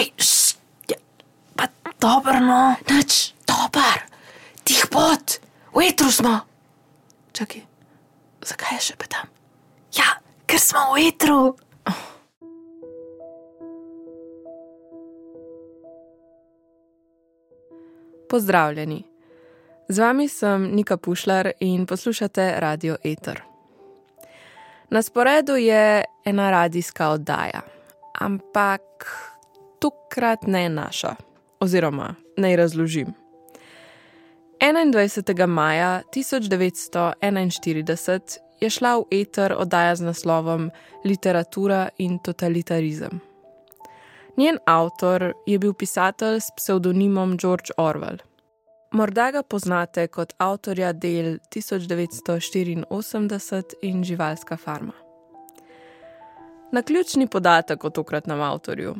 Hej, šš, ja, pa dobro, no. Nič, Dober, tih pot, v etru smo. čakaj, zakaj je še pa tam? Ja, ker smo v etru. Pozdravljeni. Z vami sem Nika Pušlar in poslušate Radio Eter. Na sporedu je ena radijska oddaja, ampak tokrat ne naša, oziroma naj razložim. 21. maja 1941 je šla v eter oddaja z naslovom Literatura in totalitarizem. Njen avtor je bil pisatelj s psevdonimom George Orwell. Morda ga poznate kot avtorja del 1984 in Živalska farma. Na ključni podatek o tokratnem avtorju.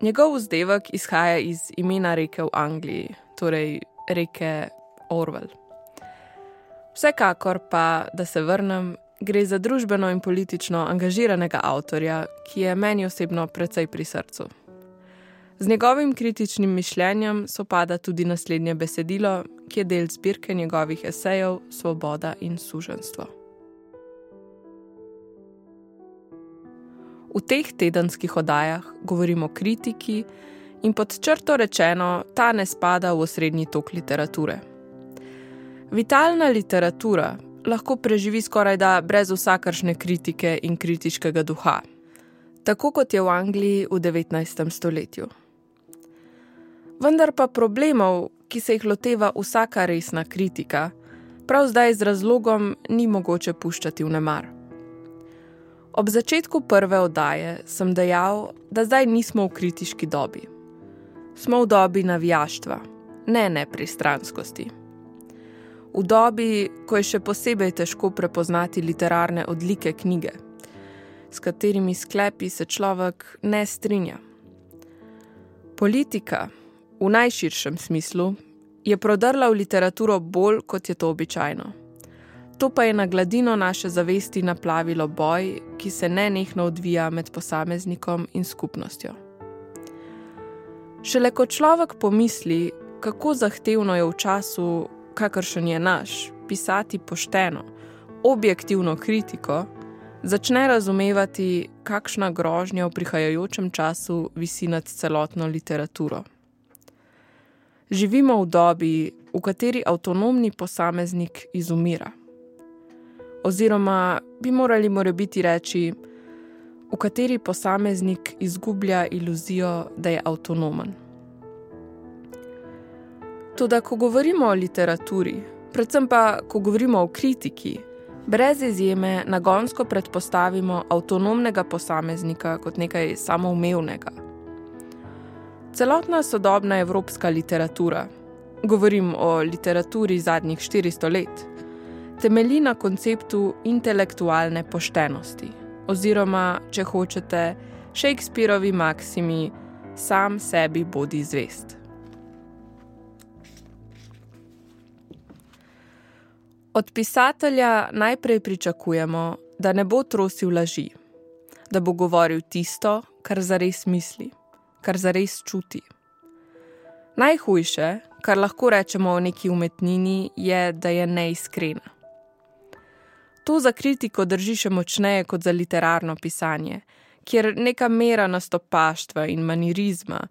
Njegov vzdevek izhaja iz imena reke v Angliji, torej reke Orwell. Vsekakor pa, da se vrnem, gre za družbeno in politično angažiranega avtorja, ki je meni osebno precej pri srcu. Z njegovim kritičnim mišljenjem sopada tudi naslednje besedilo, ki je del zbirke njegovih esejev Svoboda in suženstvo. V teh tedenskih oddajah govorimo o kritiki in pod črto rečeno, ta ne spada v osrednji tok literature. Vitalna literatura lahko preživi skoraj da brez vsakršne kritike in kritiškega duha, tako kot je v Angliji v 19. stoletju. Vendar pa problemov, ki se jih loteva vsaka resna kritika, prav zdaj z razlogom ni mogoče puščati v nemar. Ob začetku prve oddaje sem dejal, da zdaj nismo v kritiški dobi. Smo v dobi navijaštva, ne nepristranskosti. V dobi, ko je še posebej težko prepoznati literarne odlike knjige, s katerimi sklepi se človek ne strinja. Politika, v najširšem smislu, je prodrla v literaturo bolj, kot je to običajno. To pa je na gladino naše zavesti naplavilo boj, ki se nenehno odvija med posameznikom in skupnostjo. Šele ko človek pomisli, kako zahtevno je v času, kakršen je naš, pisati pošteno, objektivno kritiko, začne razumevati, kakšna grožnja v prihajajočem času visi nad celotno literaturo. Živimo v dobi, v kateri avtonomni posameznik izumira. Oziroma, bi morali morebiti reči, v kateri posameznik izgublja iluzijo, da je avtonomen. Toda, ko govorimo o literaturi, predvsem pa, ko govorimo o kritiki, brez izjeme nagonsko predpostavimo avtonomnega posameznika kot nekaj samoumevnega. Celotna sodobna evropska literatura, govorim o literaturi zadnjih 400 let, temelji na konceptu intelektualne poštenosti, oziroma, če hočete, Shakespeareovi maksimi: sam sebi bodi zvest. Od pisatelja najprej pričakujemo, da ne bo trosil laži, da bo govoril tisto, kar zares misli, kar zares čuti. Najhujše, kar lahko rečemo o neki umetnini, je, da je neiskrena. To za kritiko drži še močneje kot za literarno pisanje, kjer neka mera nastopaštva in manirizma,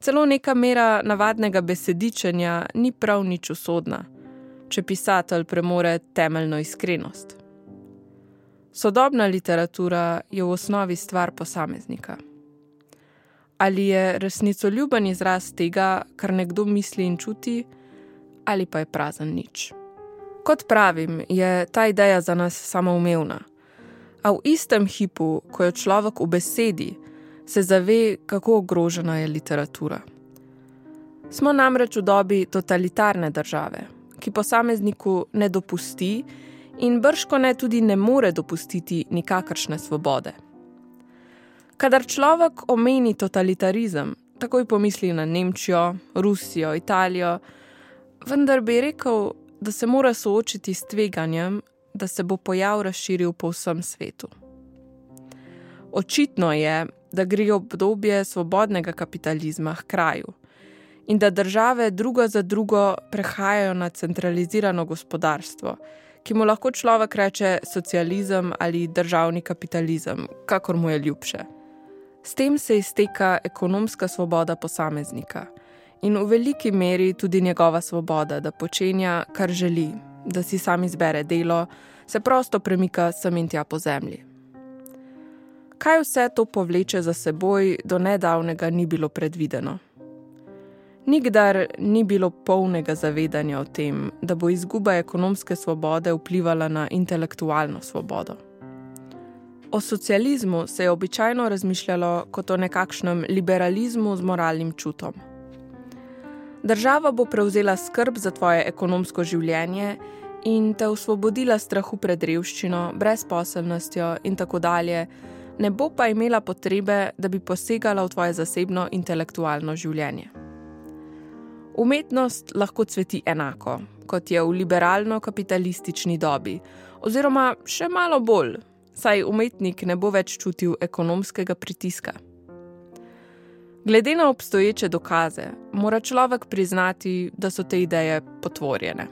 celo neka mera navadnega besedičenja ni prav nič usodna če pisatelj premore temeljno iskrenost. Sodobna literatura je v osnovi stvar posameznika. Ali je resnicoljuben izraz tega, kar nekdo misli in čuti, ali pa je prazen nič. Kot pravim, je ta ideja za nas samoumevna, a v istem hipu, ko je človek v besedi, se zave, kako ogrožena je literatura. Smo namreč v dobi totalitarne države, ki posamezniku ne dopusti in brško ne tudi ne more dopustiti nikakršne svobode. Kadar človek omeni totalitarizem, takoj pomisli na Nemčijo, Rusijo, Italijo, vendar bi rekel, da se mora soočiti s tveganjem, da se bo pojav razširil po vsem svetu. Očitno je, da gre obdobje svobodnega kapitalizma k kraju in da države druga za drugo prehajajo na centralizirano gospodarstvo, ki mu lahko človek reče socializem ali državni kapitalizem, kakor mu je ljubše. S tem se izteka ekonomska svoboda posameznika in v veliki meri tudi njegova svoboda, da počenja, kar želi, da si sam izbere delo, se prosto premika sem in tja po zemlji. Kaj vse to povleče za seboj, do nedavnega ni bilo predvideno. Nikdar ni bilo polnega zavedanja o tem, da bo izguba ekonomske svobode vplivala na intelektualno svobodo. O socializmu se je običajno razmišljalo kot o nekakšnem liberalizmu z moralnim čutom. Država bo prevzela skrb za tvoje ekonomsko življenje in te osvobodila strahu pred revščino, brezposelnostjo in tako dalje, ne bo pa imela potrebe, da bi posegala v tvoje zasebno intelektualno življenje. Umetnost lahko cveti enako, kot je v liberalno-kapitalistični dobi, oziroma še malo bolj, saj umetnik ne bo več čutil ekonomskega pritiska. Glede na obstoječe dokaze, mora človek priznati, da so te ideje potvorjene.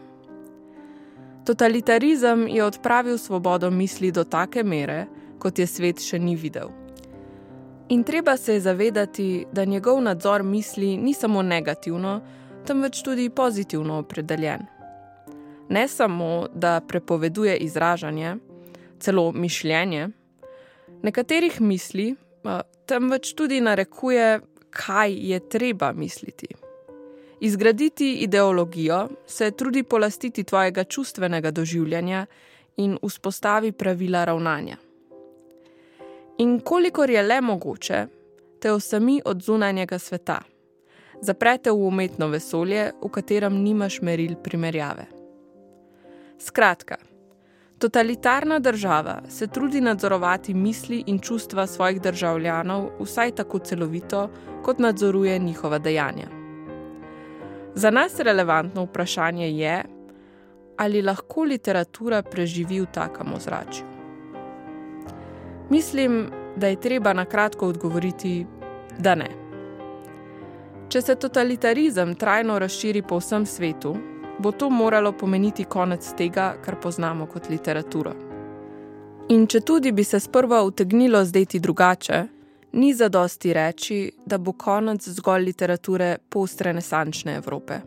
Totalitarizem je odpravil svobodo misli do take mere, kot je svet še ni videl. In treba se je zavedati, da njegov nadzor misli ni samo negativno, temveč tudi pozitivno opredeljen. Ne samo, da prepoveduje izražanje, celo mišljenje, nekaterih misli, temveč tudi narekuje, kaj je treba misliti. Izgraditi ideologijo se trudi polastiti tvojega čustvenega doživljanja in vzpostavi pravila ravnanja. In kolikor je le mogoče, te osami od zunanjega sveta zaprete v umetno vesolje, v katerem nimaš meril primerjave. Skratka, totalitarna država se trudi nadzorovati misli in čustva svojih državljanov vsaj tako celovito, kot nadzoruje njihova dejanja. Za nas relevantno vprašanje je, ali lahko literatura preživi v takem ozračju. Mislim, da je treba na kratko odgovoriti, da ne. Če se totalitarizem trajno razširi po vsem svetu, bo to moralo pomeniti konec tega, kar poznamo kot literaturo. In če tudi bi se sprva utegnilo zdeti drugače, ni zadosti reči, da bo konec zgolj literature post-renesančne Evrope.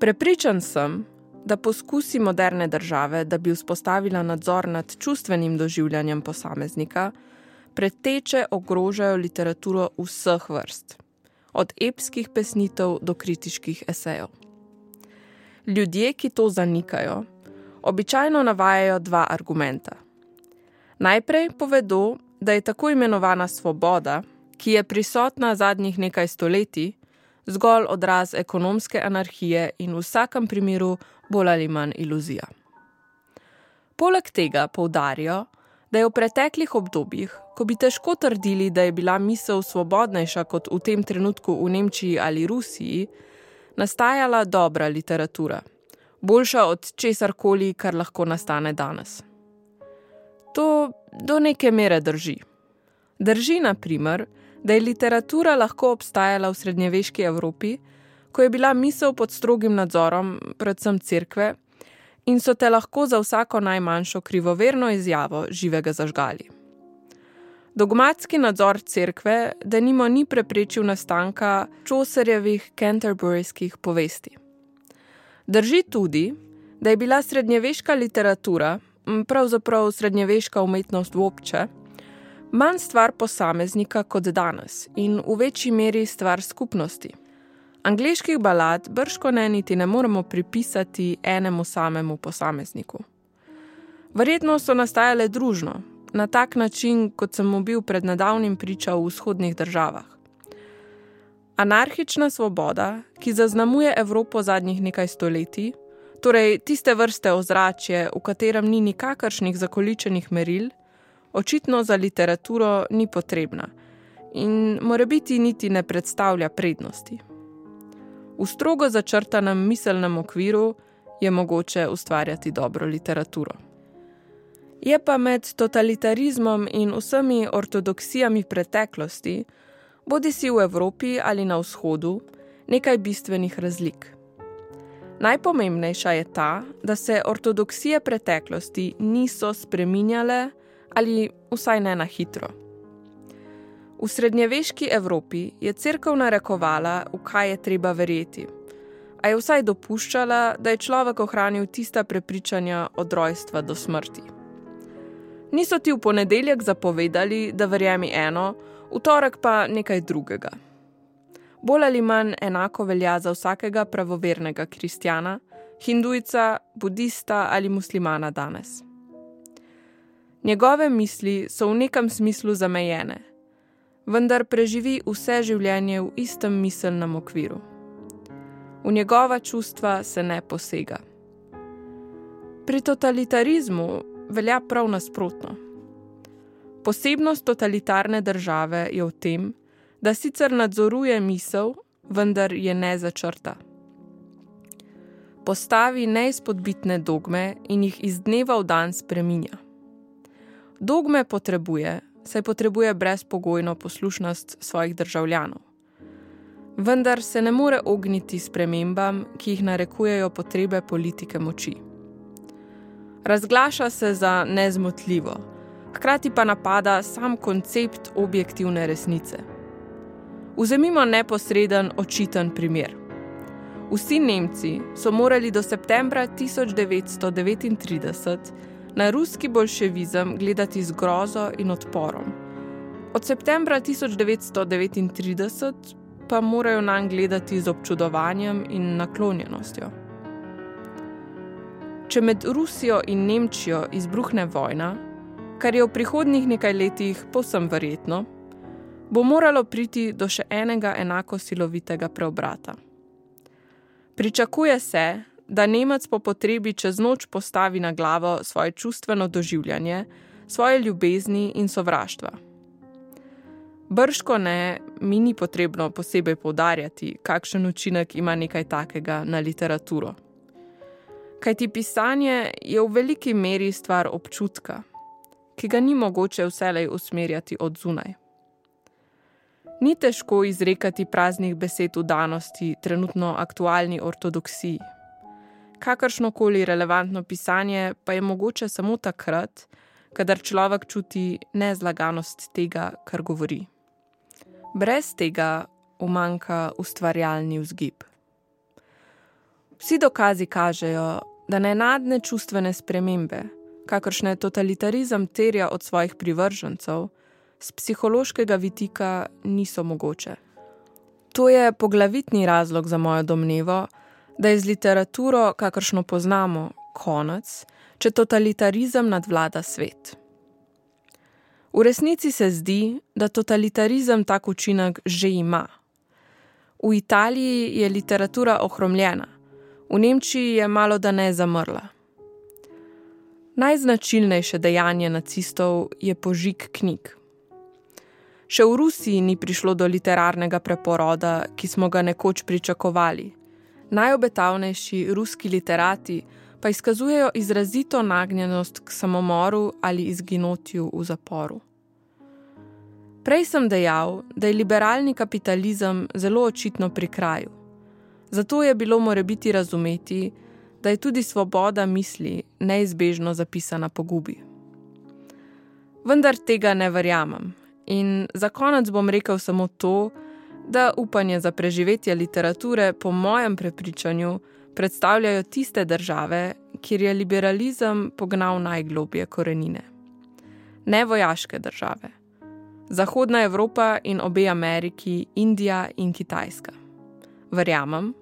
Prepričan sem, da poskusi moderne države, da bi vzpostavila nadzor nad čustvenim doživljanjem posameznika, preteče ogrožajo literaturo vseh vrst od epskih pesnitev do kritiških esejev. Ljudje, ki to zanikajo, običajno navajajo dva argumenta. Najprej povedo, da je tako imenovana svoboda, ki je prisotna zadnjih nekaj stoletij, zgolj odraz ekonomske anarhije in v vsakem primeru bolj ali manj iluzija. Poleg tega poudarijo, da je v preteklih obdobjih, ko bi težko trdili, da je bila misel svobodnejša kot v tem trenutku v Nemčiji ali Rusiji, nastajala dobra literatura, boljša od česar koli, kar lahko nastane danes. To do neke mere drži. Drži, na primer, da je literatura lahko obstajala v srednjeveški Evropi, ko je bila misel pod strogim nadzorom, predvsem cerkve, in so te lahko za vsako najmanjšo krivoverno izjavo živega zažgali. Dogmatski nadzor cerkve, da nimo ni preprečil nastanka čoserjevih canterburyskih povesti. Drži tudi, da je bila srednjeveška literatura, pravzaprav srednjeveška umetnost vopče, manj stvar posameznika kot danes in v večji meri stvar skupnosti. Angliških balad brško ne niti ne moremo pripisati enemu samemu posamezniku. Verjetno so nastajale družno, na tak način, kot sem mu bil pred nedavnim priča v vzhodnih državah. Anarhična svoboda, ki zaznamuje Evropo zadnjih nekaj stoletij, torej tiste vrste ozračje, v katerem ni nikakršnih zakoličenih meril, očitno za literaturo ni potrebna in mora biti niti ne predstavlja prednosti. V strogo začrtanem miselnem okviru je mogoče ustvarjati dobro literaturo. Je pa med totalitarizmom in vsemi ortodoksijami preteklosti, bodi si v Evropi ali na vzhodu, nekaj bistvenih razlik. Najpomembnejša je ta, da se ortodoksije preteklosti niso spreminjale ali vsaj ne na hitro. V srednjeveški Evropi je crkva narekovala, v kaj je treba verjeti, a je vsaj dopuščala, da je človek ohranil tista prepričanja od rojstva do smrti. Niso ti v ponedeljek zapovedali, da verjemi eno, v torek pa nekaj drugega. Bolj ali manj enako velja za vsakega pravovernega kristjana, hindujca, budista ali muslimana danes. Njegove misli so v nekem smislu zamejene, vendar preživi vse življenje v istem miselnem okviru. V njegova čustva se ne posega. Pri totalitarizmu velja prav nasprotno. Posebnost totalitarne države je v tem, da sicer nadzoruje misel, vendar je ne začrta. Postavi neizpodbitne dogme in jih iz dneva v dan spreminja. Dogme potrebuje, saj potrebuje brezpogojno poslušnost svojih državljanov. Vendar se ne more ogniti spremembam, ki jih narekujejo potrebe politike moči. Razglaša se za nezmotljivo, hkrati pa napada sam koncept objektivne resnice. Vzemimo neposreden, očiten primer. Vsi Nemci so morali do septembra 1939 na ruski bolševizem gledati z grozo in odporom. Od septembra 1939 pa morajo na njega gledati z občudovanjem in naklonjenostjo. Če med Rusijo in Nemčijo izbruhne vojna, kar je v prihodnjih nekaj letih povsem verjetno, bo moralo priti do še enega enako silovitega preobrata. Pričakuje se, da Nemec po potrebi čez noč postavi na glavo svoje čustveno doživljanje, svoje ljubezni in sovraštva. Brško ne, mi ni potrebno posebej povdarjati, kakšen učinek ima nekaj takega na literaturo. Kaj ti pisanje je v veliki meri stvar občutka, ki ga ni mogoče vselej usmerjati od zunaj. Ni težko izrekati praznih besed v danosti, trenutno aktualni ortodoksiji kakršno koli relevantno pisanje pa je mogoče samo takrat, kadar človek čuti nezlaganost tega, kar govori. Brez tega umanka ustvarjalni vzgib. Vsi dokazi kažejo, da nenadne čustvene spremembe, kakršne totalitarizem terja od svojih privržencev, z psihološkega vidika niso mogoče. To je poglavitni razlog za mojo domnevo, da je z literaturo, kakršno poznamo, konec, če totalitarizem nadvlada svet. V resnici se zdi, da totalitarizem tak učinek že ima. V Italiji je literatura ohromljena, v Nemčiji je malo da ne zamrla. Najznačilnejše dejanje nacistov je požig knjig. Še v Rusiji ni prišlo do literarnega preporoda, ki smo ga nekoč pričakovali najobetavnejši ruski literati pa izkazujejo izrazito nagnjenost k samomoru ali izginotju v zaporu. Prej sem dejal, da je liberalni kapitalizem zelo očitno pri kraju. Zato je bilo more biti razumeti, da je tudi svoboda misli neizbežno zapisana po gubi. Vendar tega ne verjamem in za konec bom rekel samo to, da upanje za preživetje literature, po mojem prepričanju, predstavljajo tiste države, kjer je liberalizem pognal najglobje korenine. Ne vojaške države. Zahodna Evropa in obe Ameriki, Indija in Kitajska. Verjamem,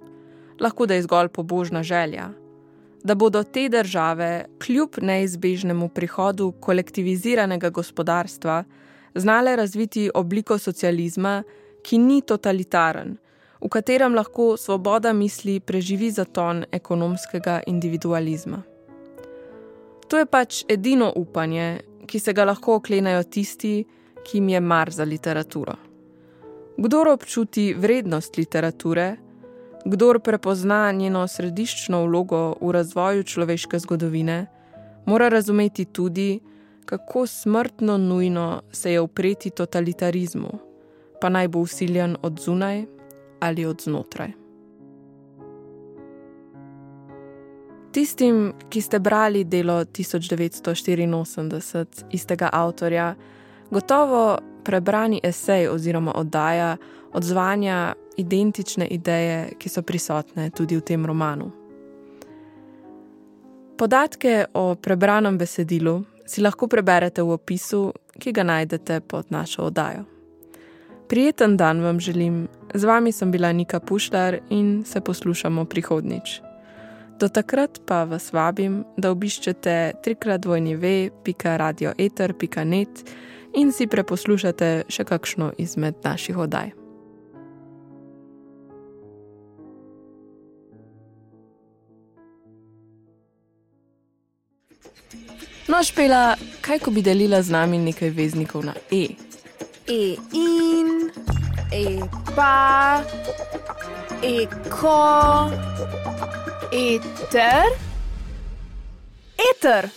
lahko da je zgolj pobožna želja, da bodo te države, kljub neizbežnemu prihodu kolektiviziranega gospodarstva, znale razviti obliko socializma, ki ni totalitaren, v katerem lahko svoboda misli preživi zaton ekonomskega individualizma. To je pač edino upanje, ki se ga lahko oklenajo tisti, ki jim je mar za literaturo. Kdor občuti vrednost literature, kdor prepozna njeno središčno vlogo v razvoju človeške zgodovine, Mora razumeti tudi, kako smrtno nujno se je upreti totalitarizmu, pa naj bo usiljen od zunaj ali od znotraj. Tistim, ki ste brali delo 1984 istega avtorja, gotovo prebrani esej oziroma oddaja odzvanja identične ideje, ki so prisotne tudi v tem romanu. Podatke o prebranem besedilu si lahko preberete v opisu, ki ga najdete pod našo oddajo. Prijeten dan vam želim, z vami sem bila Nika Pušlar in se poslušamo prihodnič. Do takrat pa vas vabim, da obiščete ve.radioeter.net in si preposlušate še kakšno izmed naših oddaj. No, špela, kaj ko bi delila z nami nekaj veznikov na E? E in, e pa, e ko, eter, eter.